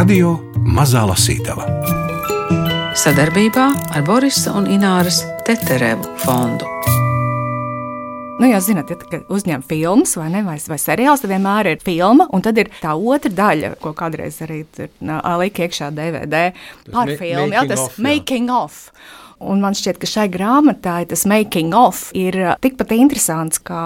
Radio Mazā Lasītava. Sadarbībā ar Borisa un Ināras Teterevu fondu. Nu, jau zināt, ja uzņem filmas vai, ne, vai, vai seriāls, tad vienmēr ir filma, un tad ir tā otra daļa, ko kādreiz arī lika iekšā DVD par filmu. Jā, tas off, making jā. of. Un man šķiet, ka šai grāmatai tas making of ir tikpat interesants kā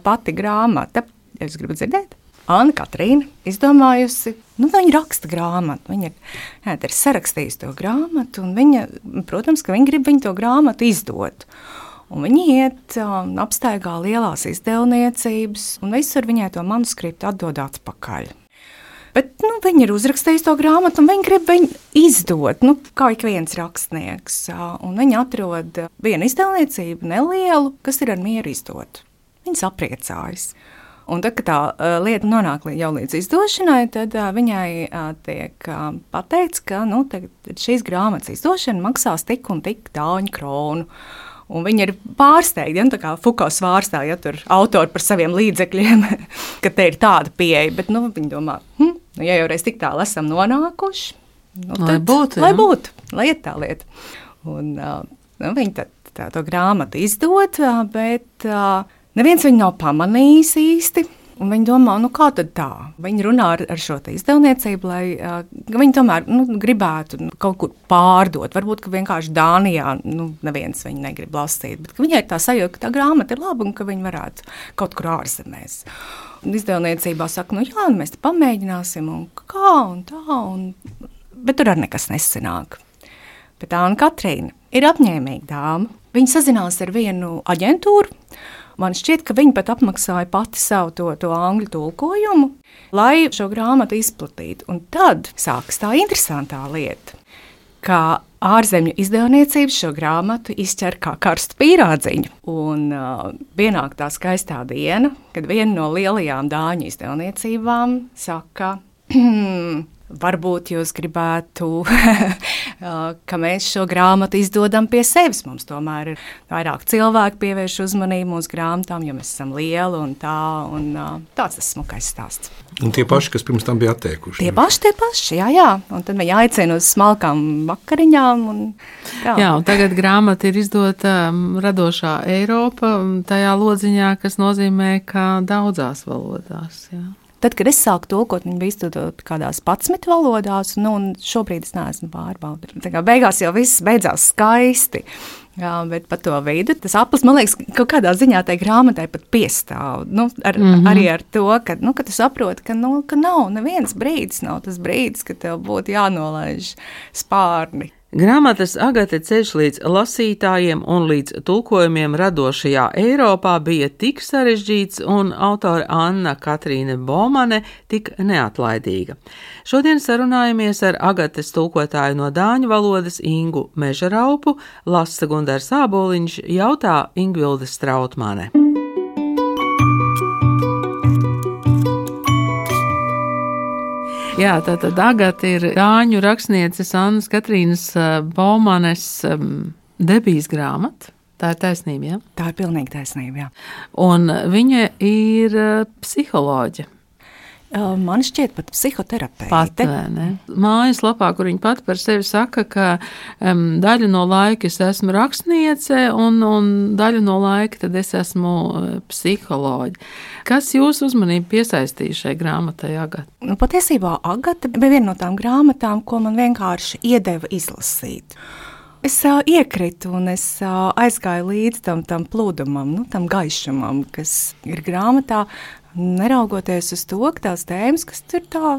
pati grāmata. Es gribu dzirdēt. Anna Katrīna izdomājusi, nu, viņa raksta grāmatu. Viņa jā, ir sarakstījusi to grāmatu, un viņa, protams, ka viņa grib viņu to grāmatu izdot. Un viņi iet um, apstaigā lielās izdevniecības, un visur viņai to manuskriptu atdod atpakaļ. Bet nu, viņi ir uzrakstījuši to grāmatu, un viņi grib viņu izdot, nu, kā ik viens rakstnieks. Un viņi atrod vienu izdevniecību, nelielu, kas ir ar mieru izdot. Viņas apriecājas. Un tad, kad tā uh, lieta nonāk jau līdz izdošanai, tad uh, viņai uh, tiek uh, pateikts, ka nu, šīs grāmatas izdošana maksās tik un tik dāņu kronu. Un viņi ir pārsteigti, ja, nu, kā Fukaus vārstā, ja tur autori par saviem līdzekļiem, ka te ir tāda pieeja. Bet nu, viņi domā, hm, nu, ja jau reiz tik tālu esam nonākuši, nu, tad, lai būtu, lai būtu, lai iet tā lieta. Un, uh, nu, viņi tad, tā, to grāmatu izdod, bet uh, neviens viņu nav pamanījis īsti. Un viņi domā, nu kā tad tā? Viņi runā ar, ar šo izdevniecību, lai uh, viņi tomēr nu, gribētu nu, kaut kur pārdot. Varbūt vienkārši Dānijā nu, neviens viņu negrib lasīt, bet viņai tā sajūta, ka tā grāmata ir laba un ka viņi varētu kaut kur ārzemēs. Un izdevniecībā saka, nu jā, mēs pamēģināsim, un kā un tā, un... bet tur arī nekas nesanāk. Bet Anna Katrīna ir apņēmīga dāma. Viņa sazinās ar vienu aģentūru Man šķiet, ka viņi pat apmaksāja pati savu to, to angļu tulkojumu, lai šo grāmatu izplatītu. Un tad sākas tā interesantā lieta, ka ārzemju izdevniecības šo grāmatu izķer kā karstu pīrādziņu. Un uh, pienāk tā skaistā diena, kad viena no lielajām dāņu izdevniecībām saka, varbūt jūs gribētu, ka mēs šo grāmatu izdodam pie sevis. Mums tomēr ir vairāk cilvēku pievērš uzmanību mūsu grāmatām, jo mēs esam lieli un tā. Un, tāds tas smukais stāsts. Un tie paši, kas pirms tam bija atteikuši. Tie paši, tie paši, jā, jā. Un tad viņi aicina uz smalkām vakariņām. Un, jā. jā, un tagad grāmata ir izdota radošā Eiropa, tajā lodziņā, kas nozīmē, ka daudzās valodās. Jā. Tad, kad es sāku tulkot, viņi bija iztudoti kādās 11 valodās, nu, un šobrīd es neesmu pārbaudījis. Beigās jau viss beidzās skaisti. Jā, bet par to veidu tas aplis, man liekas, kaut kādā ziņā tai grāmatai pat piestāv. Nu, ar, mm -hmm. Arī ar to, ka, nu, ka tu saproti, ka, nu, ka nav neviens brīdis, nav tas brīdis, kad tev būtu jānolaiž spārni. Grāmatas Agate ceļš līdz lasītājiem un līdz tulkojumiem radošajā Eiropā bija tik sarežģīts un autore Anna Katrīne Bomane tik neatlaidīga. Šodien sarunājamies ar Agates tulkotāju no dāņu valodas Ingu Mežaraupu, lasa Gundars Āboliņš, jautā Ingvilde Strautmane. Jā, tā tad Agata ir Dāņu rakstnieces Annas Katrīnas eh, Baumanes um, debijas grāmata. Tā ir taisnība, jā? Tā ir pilnīgi taisnība, jā. Un viņa ir uh, psiholoģija. Man šķiet, pat psihoterapeite. Pat, Mājaslapā, kur viņa pati par sevi saka, ka um, daļu no laika es esmu rakstniece, un, un daļu no laika tad es esmu psiholoģi. Kas jūsu uzmanību piesaistīja šai grāmatai, Agata? Nu, patiesībā Agata bija viena no tām grāmatām, ko man vienkārši iedeva izlasīt. Es uh, iekritu un es uh, aizgāju līdz tam, tam plūdumam, nu, tam gaišumam, kas ir grāmatā. Neraugoties uz to, ka tās tēmas, kas tur tā,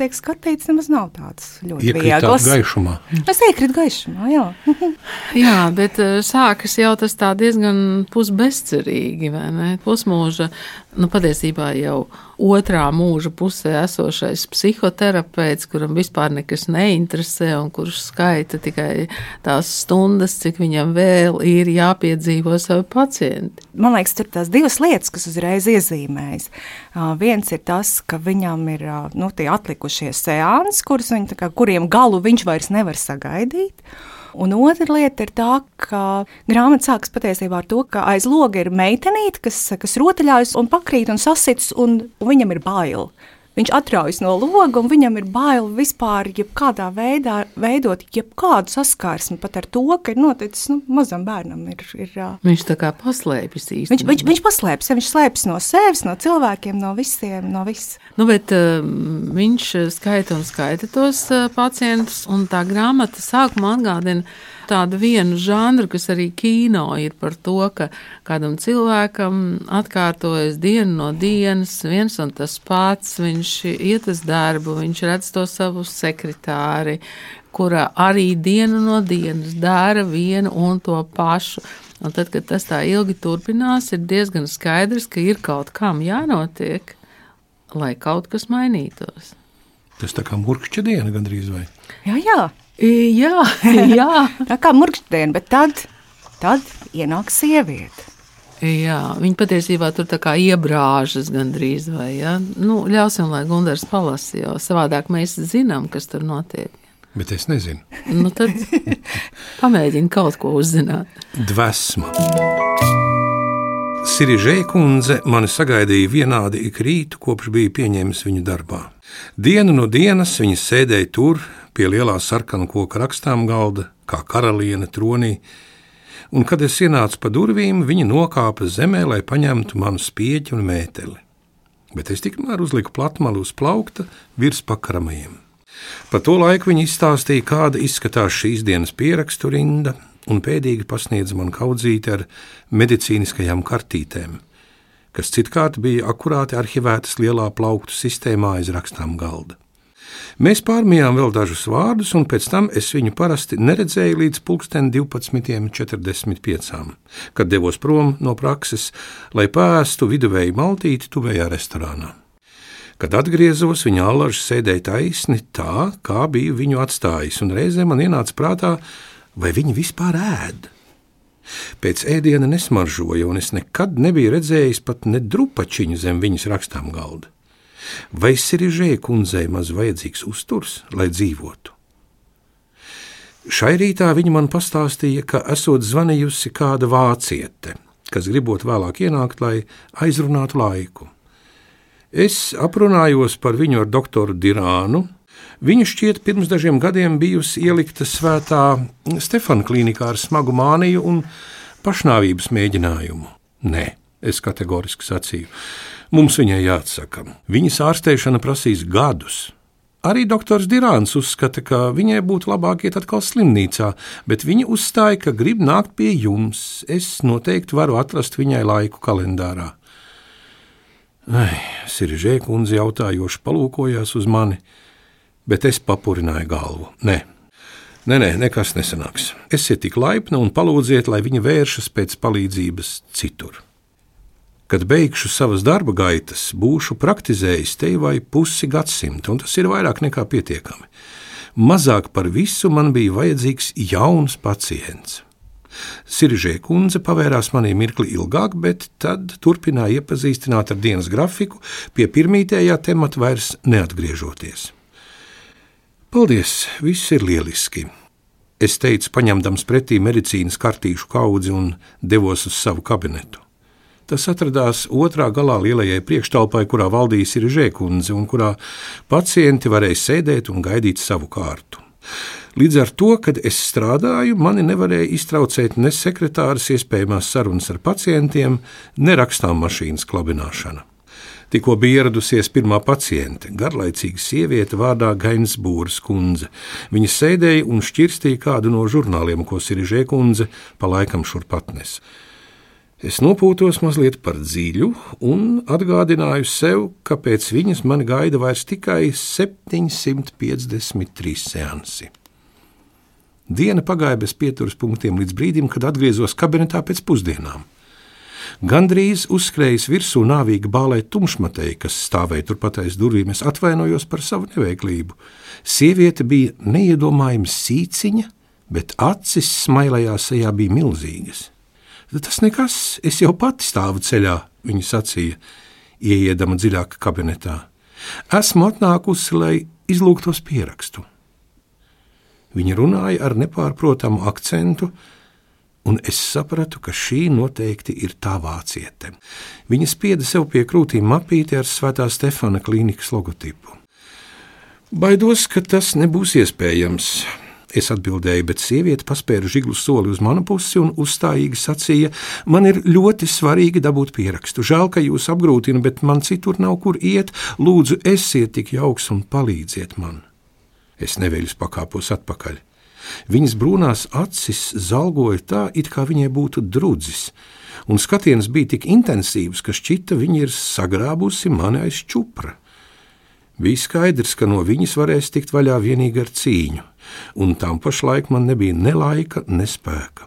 tiek skatītas, nemaz nav tādas ļoti vieglas. Gaišumā. Es iekritu gaišumā, jā. jā, bet sākas jau tas tā diezgan pusbezcerīgi, vai ne? Pusmūža, nu patiesībā jau otrā mūža pusē esošais psihoterapeits, kuram vispār nekas neinteresē un kurš skaita tikai tās stundas, cik viņam vēl ir jāpiedzīvo savu pacientu. Man liekas, tur tās divas lietas, kas uzreiz iezīmējas. Uh, viens ir tas, ka viņam ir uh, nu, tie atlikušie seansi, kuriem galu viņš vairs nevar sagaidīt. Un otra lieta ir tā, ka grāmata sākas patiesībā ar to, ka aiz loga ir meitenīte, kas, kas rotaļājas un pakrīt un sasits, un, un viņam ir bail Viņš atraujas no loga, un viņam ir bail vispār, jebkādā veidā veidot jebkādu saskarsmi pat ar to, ka ir noticis nu, mazam bērnam. Ir, ir, viņš tā kā paslēpjas īstenībā. Viņš, viņš, viņš paslēpjas, viņš slēpjas no sevis, no cilvēkiem, no visiem, no viss. Nu, bet uh, viņš skaita un skaita tos uh, pacientus, un tā grāmata sākumā atgādina tādu vienu žanru, kas arī kino ir par to, ka kādam cilvēkam atkārtojas dienu no dienas viens un tas pats, viņš iet uz darbu, viņš redz to savu sekretāri, kura arī dienu no dienas dara vienu un to pašu. Un tad, kad tas tā ilgi turpinās, ir diezgan skaidrs, ka ir kaut kam jānotiek, lai kaut kas mainītos. Tas tā kā murkšķa diena gandrīz vai? Jā, jā. Jā, jā. tā kā murkšķdiena, bet tad, tad ienāk sieviete. Jā, viņa patiesībā tur tā kā iebrāžas gandrīz vai, ja? Nu, ļausim, lai Gundars palasa, jo savādāk mēs zinām, kas tur notiek. Bet es nezinu. Nu tad pamēģini kaut ko uzzināt. Dvesma. Sirižē kundze mani sagaidīja vienādi ik rītu, kopš bija pieņēmis viņu darbā. Dienu no dienas viņa sēdēja tur, pie lielā sarkana koka rakstām galda, kā karaliene tronī, un, kad es ienācu pa durvīm, viņa nokāpa zemē, lai paņemtu manu spieķi un mēteli. Bet es tikmēr uzliku platmalu uz plaukta virs pakaramajiem. Pa to laiku viņa izstāstīja, kāda izskatās šīs dienas pierakstu rinda, un pēdīgi pasniedza man kaudzīti ar medicīniskajām kartītēm, kas citkārt bija akurāti arhivētas lielā plauktu sistēmā aiz rakstām galda. Mēs pārmijām vēl dažus vārdus, un pēc tam es viņu parasti neredzēju līdz 12.45, kad devos prom no prakses, lai pēstu viduvēju maltīti tuvējā restorānā. Kad atgriezos, viņa allaž sēdēja taisni tā, kā biju viņu atstājis, un reizē man ienāca prātā, vai viņi vispār ēd. Pēc ēdiena nesmaržoja, un es nekad nebiju redzējis pat ne drupačiņu zem viņas rakstām galda. Vai Sirižēja kundzei maz vajadzīgs uzturs, lai dzīvotu? Šai rītā viņa man pastāstīja, ka esot zvanījusi kāda vāciete, kas gribot vēlāk ienākt, lai aizrunātu laiku. Es aprunājos par viņu ar doktoru Dirānu. Viņa šķiet pirms dažiem gadiem bijusi ielikta svētā Stefana klīnikā ar smagu māniju un pašnāvības mēģinājumu. Nē, es kategoriski sacīju. Mums viņai jāatsaka. Viņas ārstēšana prasīs gadus. Arī doktors Dirāns uzskata, ka viņai būtu labāk iet atkal slimnīcā, bet viņa uzstāja, ka grib nākt pie jums. Es noteikti varu atrast viņai laiku kalendārā. Siržē kundze jautājoši palūkojās uz mani, bet es papurināju galvu. Nē, nē, nē nekas nesanāks. Esiet tik laipni un palūdziet, lai viņa vēršas pēc palīdzības citur. Kad beigšu savas darba gaitas, būšu praktizējis te vai pusi gadsimta, un tas ir vairāk nekā pietiekami. Mazāk par visu man bija vajadzīgs jauns pacients. Siržē kundze pavērās manī mirkli ilgāk, bet tad turpināja iepazīstināt ar dienas grafiku, pie pirmītējā temata vairs neatgriežoties. Paldies, viss ir lieliski! Es teicu, paņemdams pretī medicīnas kartīšu kaudzi un devos uz savu kabinetu. Tas atradās otrā galā lielajai priekštalpai, kurā valdīja ir žēkundze un kurā pacienti varēja sēdēt un gaidīt savu kārtu. Līdz ar to, kad es strādāju, mani nevarēja iztraucēt ne sekretāras iespējamās sarunas ar pacientiem, ne rakstām mašīnas klabināšana. Tikko bija ieradusies pirmā paciente, garlaicīga sieviete vārdā Gainsbūras kundze. Viņa sēdēja un šķirstīja kādu no žurnāliem, ko Sirižē kundze pa laikam šurpat nes. Es nopūtos mazliet par dziļu un atgādināju sev, ka pēc viņas mani gaida vairs tikai 753 seansi. Diena pagāja bez pieturas punktiem līdz brīdim, kad atgriezos kabinetā pēc pusdienām. Gandrīz uzskrējis virsū nāvīga bālē tumšmatei, kas stāvēja turpat aiz durvīm. Es atvainojos par savu neveiklību. Sieviete bija neiedomājama sīciņa, bet acis smailajā sejā bija milzīgas. Tas nekas, es jau pati stāvu ceļā, viņa sacīja, ieiedama dziļāk kabinetā. Esmu atnākusi, lai izlūgtos pierakstu. Viņa runāja ar nepārprotamu akcentu, un es sapratu, ka šī noteikti ir tā vāciete. Viņa spieda sev pie krūtīm mapīti ar Svētā Stefana klīnikas logotipu. Baidos, ka tas nebūs iespējams. Es atbildēju, bet sieviete paspēra žiglu soli uz manu pusi un uzstājīgi sacīja: Man ir ļoti svarīgi dabūt pierakstu. Žēl, ka jūs apgrūtina, bet man citur nav kur iet. Lūdzu, esiet tik jauks un palīdziet man. Es neveļus pakāpos atpakaļ. Viņas brūnās acis zalgoja tā, it kā viņai būtu drudzis, un skatiens bija tik intensīvs, ka šķita viņa ir sagrābusi mani aiz čupra. Bija skaidrs, ka no viņas varēs tikt vaļā tikai ar cīņu, un tam pašlaik man nebija ne laika, ne spēka.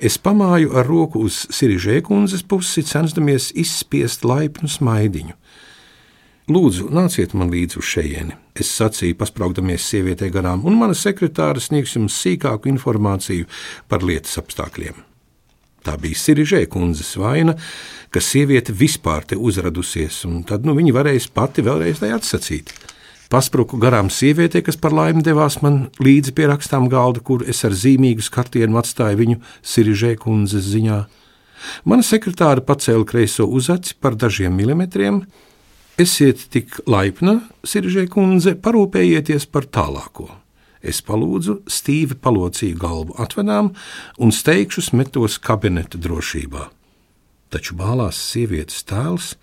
Es pamāju ar roku uz Sirižē kundzes pusi, censdamies izspiest laipnu smaidiņu. Lūdzu, nāciet man līdzi uz šejieni. Es sacīju, pasprāgdamies sievietei garām, un mana sekretāra sniegs jums sīkāku informāciju par lietas apstākļiem. Tā bija Sirižē kundzes vaina, ka sieviete vispār te uzradusies, un tad nu, viņa varēs pati vēlreiz tai atsacīt. Paspruku garām sievietei, kas par laimi devās man līdzi pie rakstām galda, kur es ar zīmīgu skatienu atstāju viņu Sirižē kundzes ziņā. Mana sekretāra pacēla kreiso uzaci par dažiem milimetriem, Esiet tik laipna, Siržē kundze, parūpējieties par tālāko. Es palūdzu, stīvi palocīju galvu atvedām un steigšus metos kabineta drošībā. Taču bālās sievietes tēls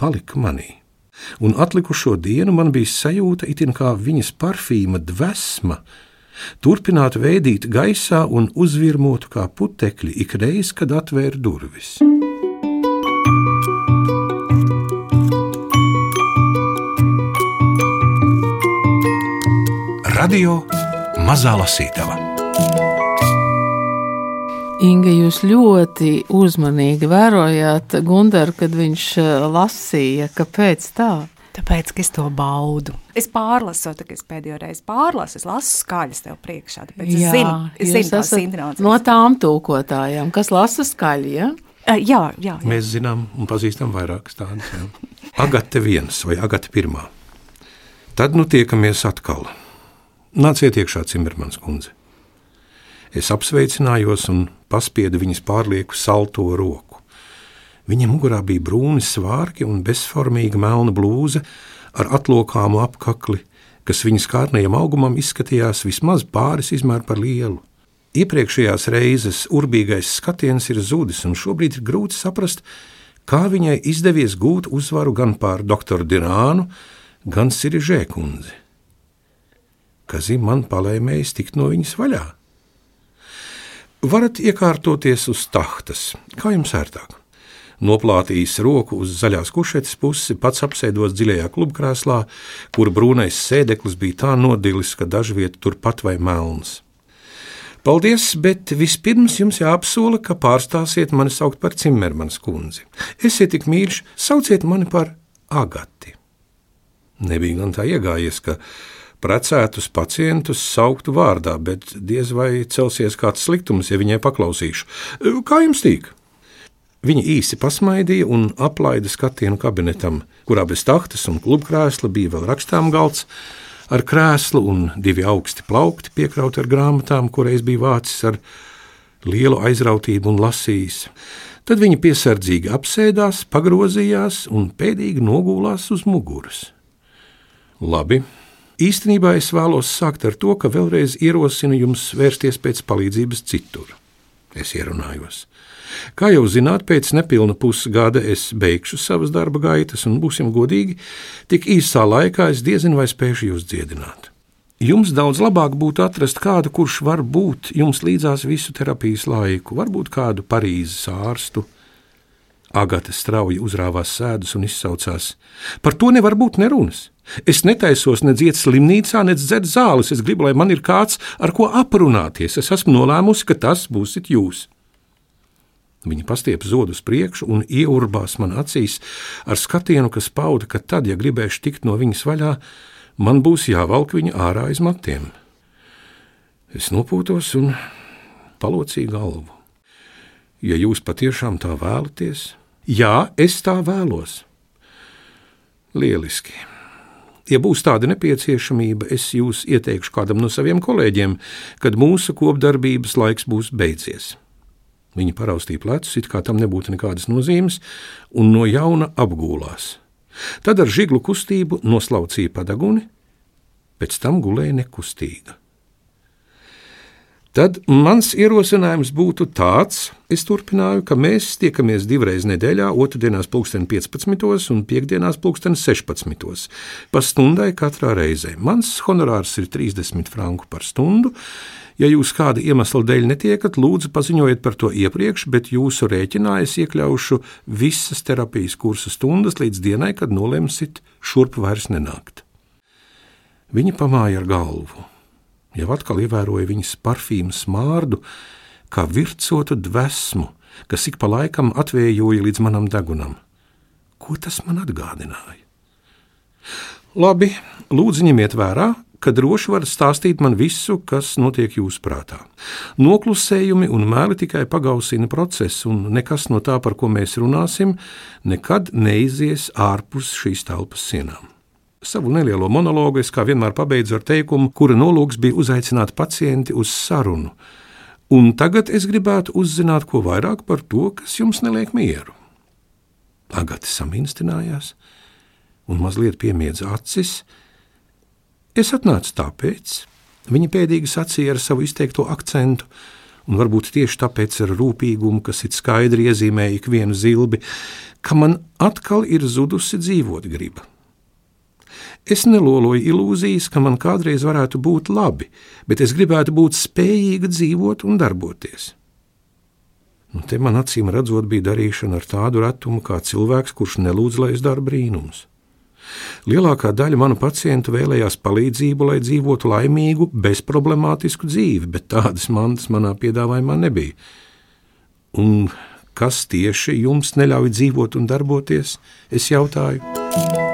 palika manī. Un atlikušo dienu man bija sajūta, it kā viņas parfīma dvēsma turpinātu veidīt gaisā un uzvirmotu kā putekļi ikreiz, kad atvēra durvis. Radio Mazā Lasītava. Inga, jūs ļoti uzmanīgi vērojāt Gunteru, kad viņš eh, lasīja. Kāpēc tā? Tāpēc, ka es to baudu. Es pārlasu, tā, es pēdējo reizi pārlasu, es lasu skaļas tev priekšā. Tāpēc es Jā, zinu, es zinu tās intonācijas. No tām tūkotājām, kas lasa skaļi, ja? Uh, jā, jā, jā. Mēs zinām un pazīstam vairākas tādas. Agate viens vai Agate pirmā. Tad nu tiekamies atkal. Nāciet iekšā, Cimermans kundze. Es apsveicinājos un paspiedu viņas pārlieku salto roku. Viņa mugurā bija brūni svārki un bezformīga melna blūze ar atlokāmu apakli, kas viņas kārnējam augumam izskatījās vismaz pāris izmēru par lielu. Iepriekšējās reizes urbīgais skatiens ir zudis, un šobrīd ir grūti saprast, kā viņai izdevies gūt uzvaru gan pār doktoru Dirānu, gan Sirižē kundzi ka zim man palēmējis tikt no viņas vaļā. Varat iekārtoties uz tahtas, kā jums ērtāk. Noplātījis roku uz zaļās kušetes pusi, pats apsēdos dziļajā klubkrēslā, kur brūnais sēdeklis bija tā nodilis, ka dažviet turpat vai melns. Paldies, bet vispirms jums jāapsola, ka pārstāsiet mani saukt par Cimermanas kundzi. Esiet tik mīļš, sauciet mani par Agati. Nebija gan tā iegājies, ka precētus pacientus sauktu vārdā, bet diez vai celsies kāds sliktums, ja viņai paklausīšu. Kā jums tīk? Viņa īsi pasmaidīja un aplaida skatienu kabinetam, kurā bez tahtas un klubkrēsla bija vēl rakstām galds, ar krēslu un divi augsti plaukti piekrauti ar grāmatām, kureiz bija vācis ar lielu aizrautību un lasījis. Tad viņa piesardzīgi apsēdās, pagrozījās un pēdīgi nogulās uz muguras. Labi, Īstenībā es vēlos sākt ar to, ka vēlreiz ierosinu jums vērsties pēc palīdzības citur. Es ierunājos. Kā jau zināt, pēc nepilna pusgada es beigšu savas darba gaitas, un būsim godīgi, tik īsā laikā es diezinu, vai spēšu jūs dziedināt. Jums daudz labāk būtu atrast kādu, kurš var būt jums līdzās visu terapijas laiku, varbūt kādu Parīzes ārstu. Agate strauji uzrāvās sēdus un izsaucās: Par to nevar būt nerunas! Es netaisos ne dziet slimnīcā, ne dzert zāles. Es gribu, lai man ir kāds, ar ko aprunāties. Es esmu nolēmusi, ka tas būsit jūs. Viņa pastiep zodu uz priekšu un ieurbās man acīs ar skatienu, kas pauda, ka tad, ja gribēšu tikt no viņas vaļā, man būs jāvelk viņa ārā aiz matiem. Es nopūtos un palocīju galvu. Ja jūs patiešām tā vēlaties, jā, es tā vēlos. Lieliski! Ja būs tāda nepieciešamība, es jūs ieteikšu kādam no saviem kolēģiem, kad mūsu kopdarbības laiks būs beidzies. Viņa paraustīja plecus, it kā tam nebūtu nekādas nozīmes, un no jauna apgūlās. Tad ar žiglu kustību noslaucīja padaguni, pēc tam gulēja nekustīga. Tad mans ierosinājums būtu tāds, es turpināju, ka mēs tiekamies divreiz nedēļā, otrdienās, pulksten 15. un piekdienās, pulksten 16. pa stundai katrā reizē. Mans honorārs ir 30 franku par stundu. Ja jūs kāda iemesla dēļ netiekat, lūdzu paziņojiet par to iepriekš, bet jūsu rēķinā es iekļaušu visas terapijas kursa stundas līdz dienai, kad nolemsit šurp vairs nenākt. Viņa pamāja ar galvu jau atkal ievēroja viņas parfīmu smārdu, kā vircotu dvēsmu, kas ik pa laikam atvējoja līdz manam degunam. Ko tas man atgādināja? Labi, lūdzu, ņemiet vērā, ka droši varat stāstīt man visu, kas notiek jūsu prātā. Noklusējumi un mēli tikai pagausina procesu, un nekas no tā, par ko mēs runāsim, nekad neizies ārpus šīs telpas sienām. Savu nelielo monologu es kā vienmēr pabeidzu ar teikumu, kura nolūks bija uzaicināt pacienti uz sarunu. Un tagad es gribētu uzzināt ko vairāk par to, kas jums neliek mieru. Agate saminstinājās un mazliet piemiedza acis. Es atnācu tāpēc, viņa pēdīgi sacīja ar savu izteikto akcentu, un varbūt tieši tāpēc ar rūpīgumu, kas it skaidri iezīmēja ikvienu zilbi, ka man atkal ir zudusi dzīvot griba. Es neloloju ilūzijas, ka man kādreiz varētu būt labi, bet es gribētu būt spējīga dzīvot un darboties. Nu, te man acīm redzot, bija darīšana ar tādu retumu kā cilvēks, kurš nelūdz, lai es daru brīnumus. Lielākā daļa manu pacientu vēlējās palīdzību, lai dzīvotu laimīgu, bezproblemātisku dzīvi, bet tādas mantas manā piedāvājumā nebija. Un kas tieši jums neļauj dzīvot un darboties? Es jautāju.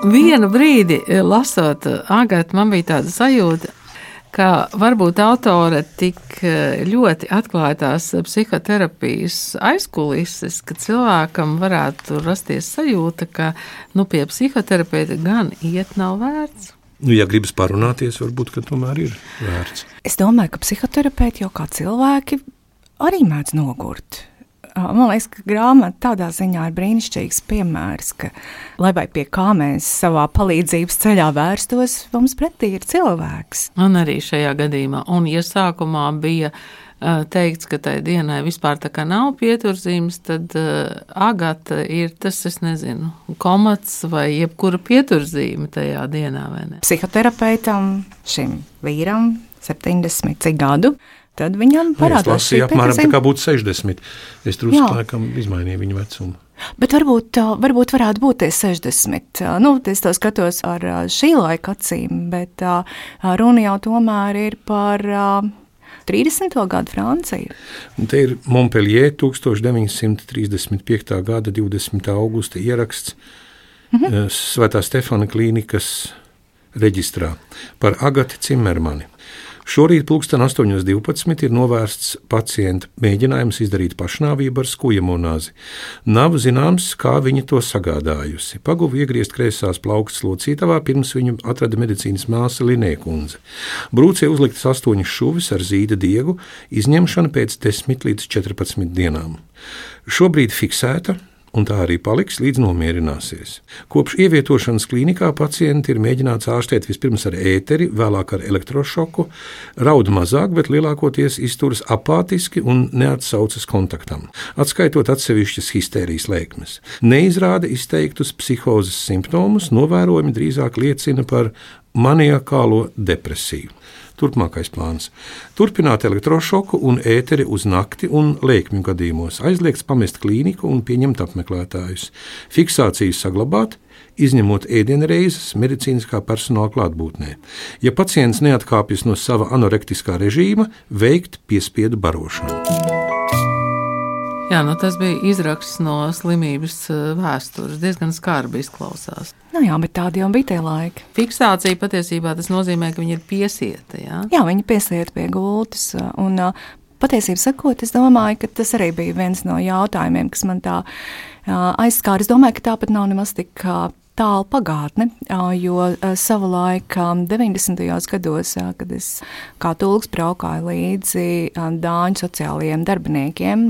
Vienu brīdi, eh, lasot eh, Agatu, man bija tāda sajūta, ka varbūt autore tik eh, ļoti atklāja tās psihoterapijas aizkulises, ka cilvēkam varētu rasties sajūta, ka nu, pie psihoterapeita gan iet nav vērts. Nu, ja gribas parunāties, varbūt tomēr ir vērts. Es domāju, ka psihoterapeiti jau kā cilvēki arī mēdz nogurt. Man liekas, ka grāmata tādā ziņā ir brīnišķīgs piemērs, ka, lai vai pie kā mēs savā palīdzības ceļā vērstos, mums pretī ir cilvēks. Un arī šajā gadījumā, un ja sākumā bija teikts, ka tai dienai vispār tā kā nav pieturzīmes, tad uh, agata ir tas, es nezinu, komats vai jebkura pieturzīme tajā dienā, vai ne? Psihoterapeitam, šim vīram, 70 gadu, Tad viņam parādās šī apmēram tā kā būtu 60. Es drusku laikam izmainīju viņu vecumu. Bet varbūt, varbūt varētu būt tie 60. Nu, es to skatos ar šī laika acīm, bet runa jau tomēr ir par 30. gadu Franciju. Un te ir Montpellier 1935. gada 20. augusta ieraksts -hmm. Svētā Stefana klīnikas reģistrā par Agati Cimermani. Šorīt pulksten 8.12. ir novērsts pacienta mēģinājums izdarīt pašnāvību ar skujamonāzi. Nav zināms, kā viņa to sagādājusi. Paguva iegriezt kreisās plauktas locītavā, pirms viņu atrada medicīnas māsa Linēkundze. Brūcē uzliktas astoņas šuvis ar zīda diegu, izņemšana pēc 10 līdz 14 dienām. Šobrīd fiksēta un tā arī paliks, līdz nomierināsies. Kopš ievietošanas klīnikā pacienti ir mēģināts ārstēt vispirms ar ēteri, vēlāk ar elektrošoku, raud mazāk, bet lielākoties izturas apātiski un neatsaucas kontaktam, atskaitot atsevišķas histērijas lēkmes. Neizrāda izteiktus psihozes simptomus, novērojumi drīzāk liecina par maniakālo depresiju. Turpmākais plāns - turpināt elektrošoku un ēteri uz nakti un lēkmju gadījumos, aizliegts pamest klīniku un pieņemt apmeklētājus, fiksācijas saglabāt, izņemot ēdienreizes medicīniskā personāla klātbūtnē. Ja pacients neatkāpjas no sava anorektiskā režīma, veikt piespiedu barošanu. Jā, nu tas bija izraksts no slimības eh, vēstures. Diezgan skarbi izklausās. Nu jā, bet tādi jau bija tie laiki. Fiksācija patiesībā tas nozīmē, ka viņi ir piesieti. Jā, jā viņi piesieti pie gultas. Un, uh, patiesībā sakot, es domāju, ka tas arī bija viens no jautājumiem, kas man tā aizskāra. Es domāju, ka tāpat nav nemaz tik. Tālu pagātne, jo savulaik 90. gados, kad es kā tulks braukāju līdzi Dāņu sociālajiem darbiniekiem,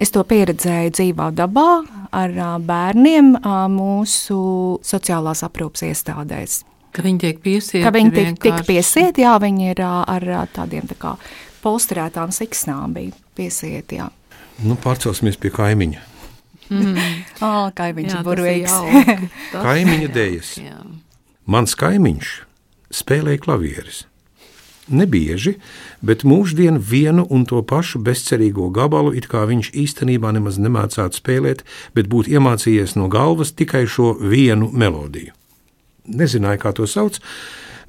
es to pieredzēju dzīvā dabā ar bērniem mūsu sociālās aprūpas iestādēs. Ka viņi tiek piesieti. Ka viņi tiek, tiek piesieti, jā, viņi ir ar tādiem tā kā polsterētām siksnām bija piesieti, jā. Nu, pārcelsimies pie kaimiņa. Mm. oh, kaimiņš ir burvīgs. kaimiņa dēļas. Mans kaimiņš spēlēja klavieres. Nebieži, bet mūždien vienu un to pašu bezcerīgo gabalu, it kā viņš īstenībā nemaz nemācētu spēlēt, bet būtu iemācījies no galvas tikai šo vienu melodiju. Nezināju, kā to sauc,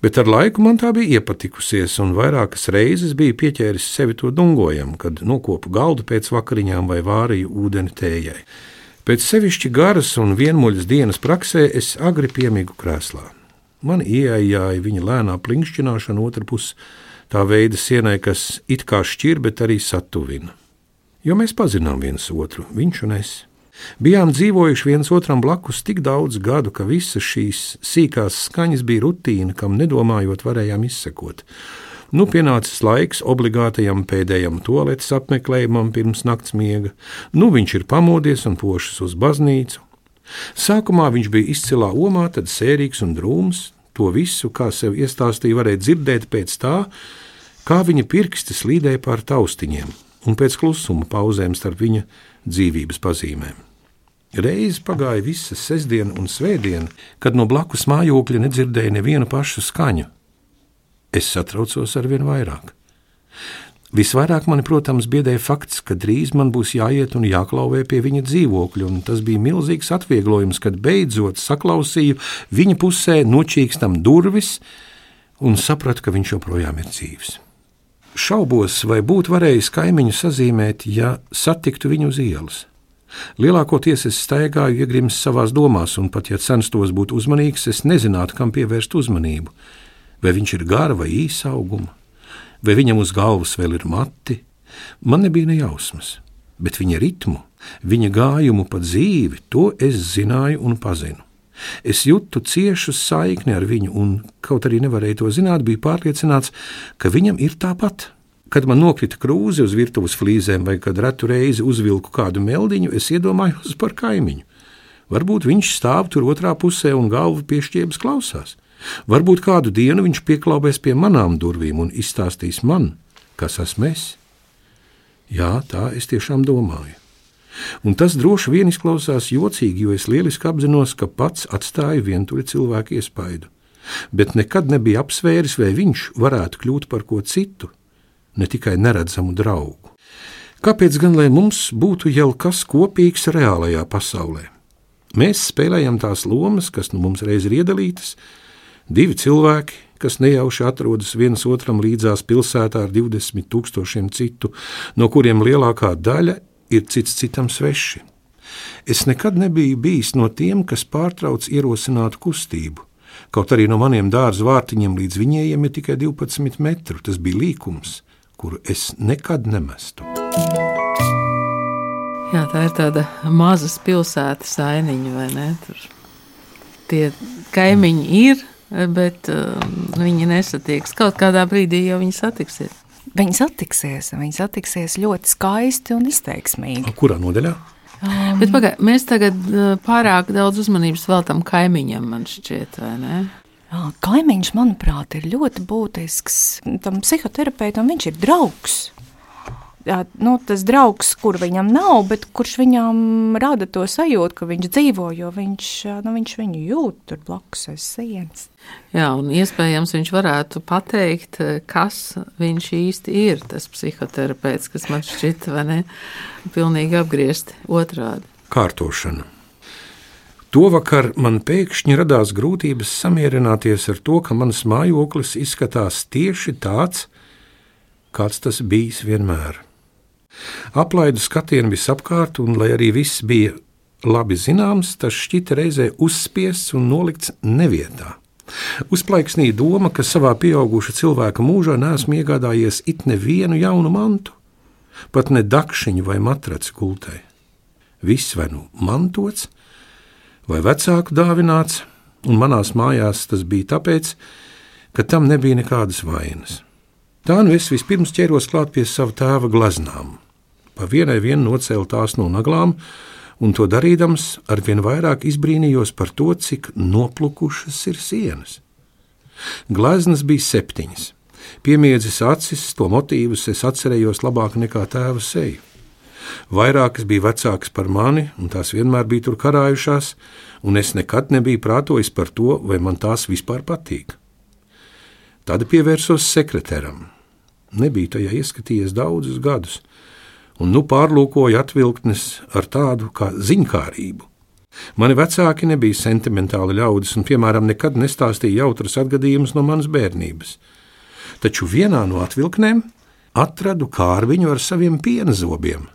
bet ar laiku man tā bija iepatikusies, un vairākas reizes biju pieķēris sevi to dungojam, kad nokopu galdu pēc vakariņām vai vārīju ūdeni tējai. Pēc sevišķi garas un vienmuļas dienas praksē es agri piemigu krēslā. Man ieejāja viņa lēnā plinkšķināšana otrā pusē, tā veida sienai, kas it kā šķir, bet arī satuvina. Jo mēs pazinām viens otru, viņš un es. Bijām dzīvojuši viens otram blakus tik daudz gadu, ka visas šīs sīkās skaņas bija rutīna, kam nedomājot, varējām izsekot. Nu, pienācis laiks obligātajam pēdējam toaletes apmeklējumam pirms nakts miega. Nu, viņš ir pamodies un pošas uz baznīcu. Sākumā viņš bija izcilā omā, tad sērīgs un drūms. To visu, kā sev iestāstīja, varēja dzirdēt pēc tā, kā viņa pirksti slīdēja pār taustiņiem un pēc klusuma pauzēm starp viņa dzīvības pazīmēm. Reiz pagāja visa sestdiena un svētdiena, kad no blakus mājokļa nedzirdēju nevienu pašu skaņu. Es satraucos ar vien vairāk. Visvairāk mani, protams, biedēja fakts, ka drīz man būs jāiet un jāklauvē pie viņa dzīvokļa, un tas bija milzīgs atvieglojums, kad beidzot saklausīju viņa pusē nočīkstam durvis un sapratu, ka viņš joprojām ir dzīves. Šaubos, vai būtu varējis kaimiņu sazīmēt, ja satiktu viņu uz ielas. Lielākoties es staigāju iegrimis savās domās, un pat ja censtos būt uzmanīgs, es nezinātu, kam pievērst uzmanību. Vai viņš ir gara vai īsa auguma, vai viņam uz galvas vēl ir mati, man nebija nejausmas, bet viņa ritmu, viņa gājumu pa dzīvi, to es zināju un pazinu. Es jūtu ciešu saikni ar viņu, un, kaut arī nevarēju to zināt, biju pārliecināts, ka viņam ir tāpat. Kad man nokrita krūze uz virtuves flīzēm, vai kad retu reizi uzvilku kādu meldiņu, es iedomājos par kaimiņu. Varbūt viņš stāv tur otrā pusē un galvu piešķiebas klausās. Varbūt kādu dienu viņš pieklaupēs pie manām durvīm un izstāstīs man, kas esmu es. Jā, tā es tiešām domāju. Un tas droši vien izklausās jocīgi, jo es lieliski apzinos, ka pats atstāju vientuļu cilvēku iespaidu, bet nekad nebija apsvēris, vai viņš varētu kļūt par ko citu, ne tikai neredzamu draugu. Kāpēc gan lai mums būtu jau kas kopīgs reālajā pasaulē? Mēs spēlējam tās lomas, kas nu mums reiz ir iedalītas, divi cilvēki, kas nejauši atrodas viens otram līdzās pilsētā ar 20 tūkstošiem citu, no kuriem lielākā daļa ir cits citam sveši. Es nekad nebiju bijis no tiem, kas pārtrauc ierosinātu kustību. Kaut arī no maniem dārza vārtiņiem līdz viņiem ir tikai 12 metru, tas bija līkums kuru es nekad nemestu. Jā, tā ir tāda maza pilsētas ainiņa, vai ne? Tur tie kaimiņi ir, bet um, viņi nesatieks. Kaut kādā brīdī jau viņi satiksies. Viņi satiksies, viņi satiksies ļoti skaisti un izteiksmīgi. Kurā nodaļā? Um, bet pagai, mēs tagad uh, pārāk daudz uzmanības veltam kaimiņam, man šķiet, vai ne? Kaimiņš, manuprāt, ir ļoti būtisks tam psihoterapeitam. Viņš ir draugs. Jā, nu, tas draugs, kur viņam nav, bet kurš viņam rada to sajūtu, ka viņš dzīvo, jo viņš, nu, viņš viņu jūt tur blakus aiz sienas. Jā, un iespējams viņš varētu pateikt, kas viņš īsti ir, tas psihoterapeits, kas man šķita, vai ne, pilnīgi apgriezti otrādi. Kārtošana. Tovakar man pēkšņi radās grūtības samierināties ar to, ka mans mājoklis izskatās tieši tāds, kāds tas bijis vienmēr. Aplaidu skatienu visapkārt, un lai arī viss bija labi zināms, tas šķita reizē uzspiests un nolikts nevietā. Uzplaiksnīja doma, ka savā pieauguša cilvēka mūžā neesmu iegādājies it nevienu jaunu mantu, pat ne dakšiņu vai matraci gultē. Viss vai nu mantots, vai vecāku dāvināts, un manās mājās tas bija tāpēc, ka tam nebija nekādas vainas. Tā nu es vispirms ķeros klāt pie sava tēva gleznām. Pa vienai vien nocēlu tās no naglām, un to darīdams, arvien vairāk izbrīnījos par to, cik noplukušas ir sienas. Gleznas bija septiņas. Piemiedzis acis, to motīvus es atcerējos labāk nekā tēva seju. Vairākas bija vecākas par mani, un tās vienmēr bija tur karājušās, un es nekad nebiju prātojis par to, vai man tās vispār patīk. Tad pievērsos sekretāram. Nebija tajā ieskatījies daudzus gadus, un nu pārlūkoju atvilktnes ar tādu kā ziņkārību. Mani vecāki nebija sentimentāli ļaudis un, piemēram, nekad nestāstīja jautras atgadījumus no manas bērnības. Taču vienā no atvilknēm atradu kārbiņu ar saviem piena zobiem,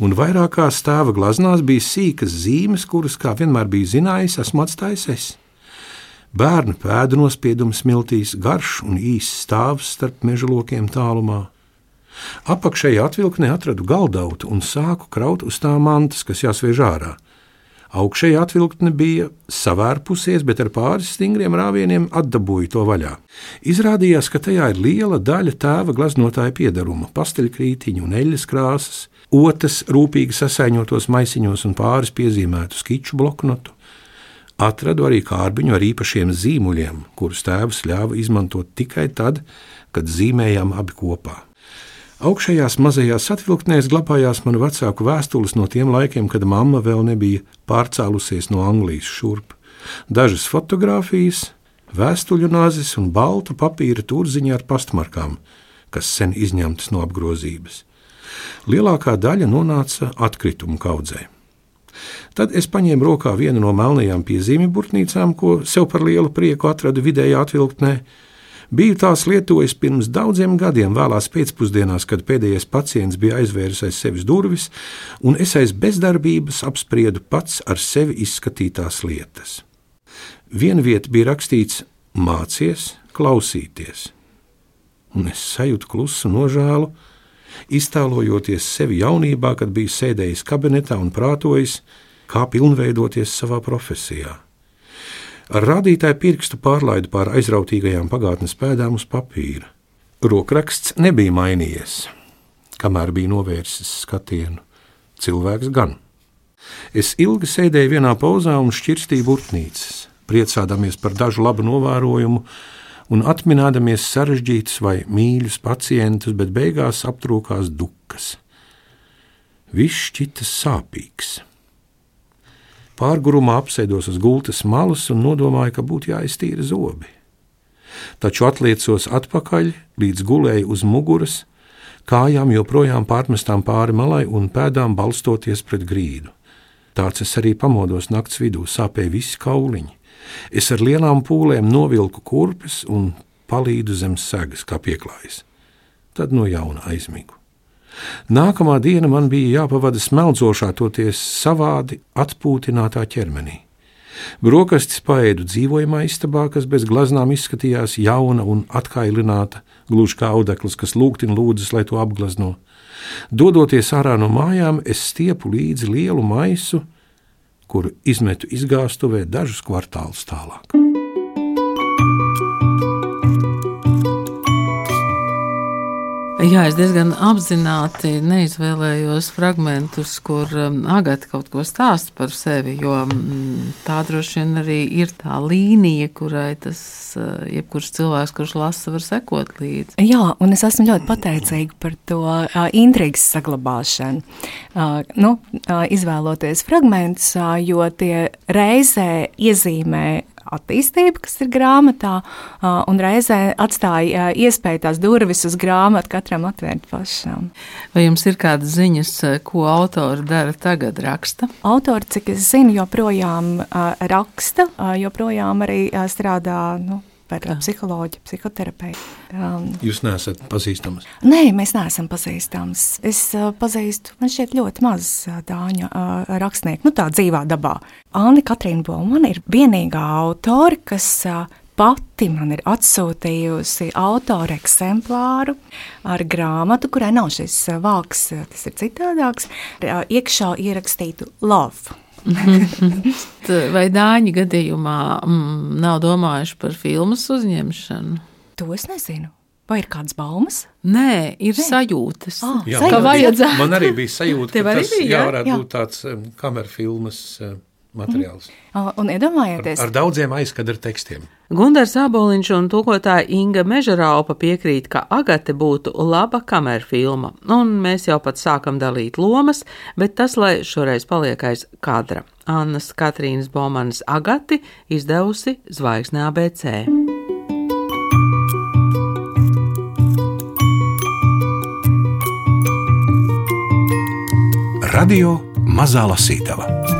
un vairākās tēva glaznās bija sīkas zīmes, kuras, kā vienmēr bija zinājis, esmu atstājis es. Bērnu pēdu nospiedums smiltīs, garš un īss stāvs starp meža lokiem tālumā. Apakšējā atvilknē atradu galdautu un sāku kraut uz tā mantas, kas jāsviež ārā. Augšējā atvilktne bija savērpusies, bet ar pāris stingriem rāvieniem atdabūju to vaļā. Izrādījās, ka tajā ir liela daļa tēva gleznotāja piedaruma, pasteļkrītiņu un eļļas krāsas, otras rūpīgi sasaiņotos maisiņos un pāris piezīmētu skiču bloknotu. Atradu arī kārbiņu ar īpašiem zīmuļiem, kurus tēvs ļāva izmantot tikai tad, kad zīmējām abi kopā. Augšējās mazajās atvilktnēs glabājās manu vecāku vēstules no tiem laikiem, kad mamma vēl nebija pārcēlusies no Anglijas šurp. Dažas fotogrāfijas, vēstuļu nāzes un baltu papīra turziņa ar pastmarkām, kas sen izņemtas no apgrozības. Lielākā daļa nonāca atkritumu kaudzē. Tad es paņēmu rokā vienu no melnajām piezīmju burtnīcām, ko sev par lielu prieku atradu vidējā atvilktnē, Biju tās lietojis pirms daudziem gadiem, vēlās pēcpusdienās, kad pēdējais pacients bija aizvēris aiz sevis durvis, un es aiz bezdarbības apspriedu pats ar sevi izskatītās lietas. Viena vieta bija rakstīts: mācies, klausīties, un es sajūtu klusu nožēlu, iztēlojoties sevi jaunībā, kad biju sēdējis kabinetā un prātojis, kā pilnveidoties savā profesijā. Ar rādītāju pirkstu pārlaidu pār aizrautīgajām pagātnes pēdām uz papīra. Rokraksts nebija mainījies, kamēr bija novērsis skatienu. Cilvēks gan. Es ilgi sēdēju vienā pozā un šķirstīju burtnīcas, priecādamies par dažu labu novērojumu un atminēdamies sarežģītus vai mīļus pacientus, bet beigās aptrūkās dukas. Viss šķita sāpīgs. Pārgurumā apsēdos uz gultas malas un nodomāju, ka būtu jāiztīra zobi. Taču atliecos atpakaļ, līdz gulēju uz muguras, kājām joprojām pārmestām pāri malai un pēdām balstoties pret grīdu. Tāds es arī pamodos nakts vidū, sāpēja visi kauliņi. Es ar lielām pūlēm novilku kurpes un palīdu zem segas, kā pieklājas. Tad no jauna aizmigu. Nākamā diena man bija jāpavada smeldzošā, toties savādi atpūtinātā ķermenī. Brokastis paēdu dzīvojamā istabā, kas bez glaznām izskatījās jauna un atkailināta, gluži kā audekls, kas lūgtin lūdzas, lai to apglezno. Dodoties ārā no mājām, es stiepu līdzi lielu maisu, kuru izmetu izgāstuvē dažus kvartālus tālāk. Jā, es diezgan apzināti neizvēlējos fragmentus, kur um, Agata kaut ko stāsta par sevi, jo um, tā droši vien arī ir tā līnija, kurai tas uh, jebkurš cilvēks, kurš lasa, var sekot līdzi. Jā, un es esmu ļoti pateicīga par to uh, intrigas saglabāšanu. Uh, nu, izvēloties fragmentus, jo tie reizē iezīmē attīstība, kas ir grāmatā, un reizē atstāja iespēju tās durvis uz grāmatu katram atvērt pašam. Vai jums ir kādas ziņas, ko autori dara tagad, raksta? Autori, cik es zinu, joprojām raksta, joprojām arī strādā. Nu, par Jā. psiholoģiju, psihoterapeitu. Um, Jūs neesat pazīstams? Nē, mēs neesam pazīstams. Es uh, pazīstu, man šķiet, ļoti maz uh, dāņu uh, rakstnieku, nu tā dzīvā dabā. Anna Katrīna Bolmana ir vienīgā autora, kas uh, pati man ir atsūtījusi autora eksemplāru ar grāmatu, kurai nav šis uh, vārks, uh, tas ir citādāks, uh, iekšā ierakstītu love Vai Dāņu gadījumā mm, nav domājuši par filmas uzņemšanu? To es nezinu. Vai ir kādas baumas? Nē, ir Nē. sajūtas. Ah, Jā, sajūtas. Man arī bija sajūta, ka tas bija, jā, jā? varētu Jā. būt tāds um, kamerfilmas uh, materiāls. Ah, Un Ar, iedomājieties, ar daudziem aizkadra tekstiem. Gunārs Aboliņš un tūkotāja Inga Mežaraupa piekrīt, ka Agate būtu laba kamerfilma, un mēs jau pat sākam dalīt lomas, bet tas, lai šoreiz paliek aiz kadra. Annas Katrīnas Bomanas Agati izdevusi Zvaigzne ABC. Radio Mazā Lasītava.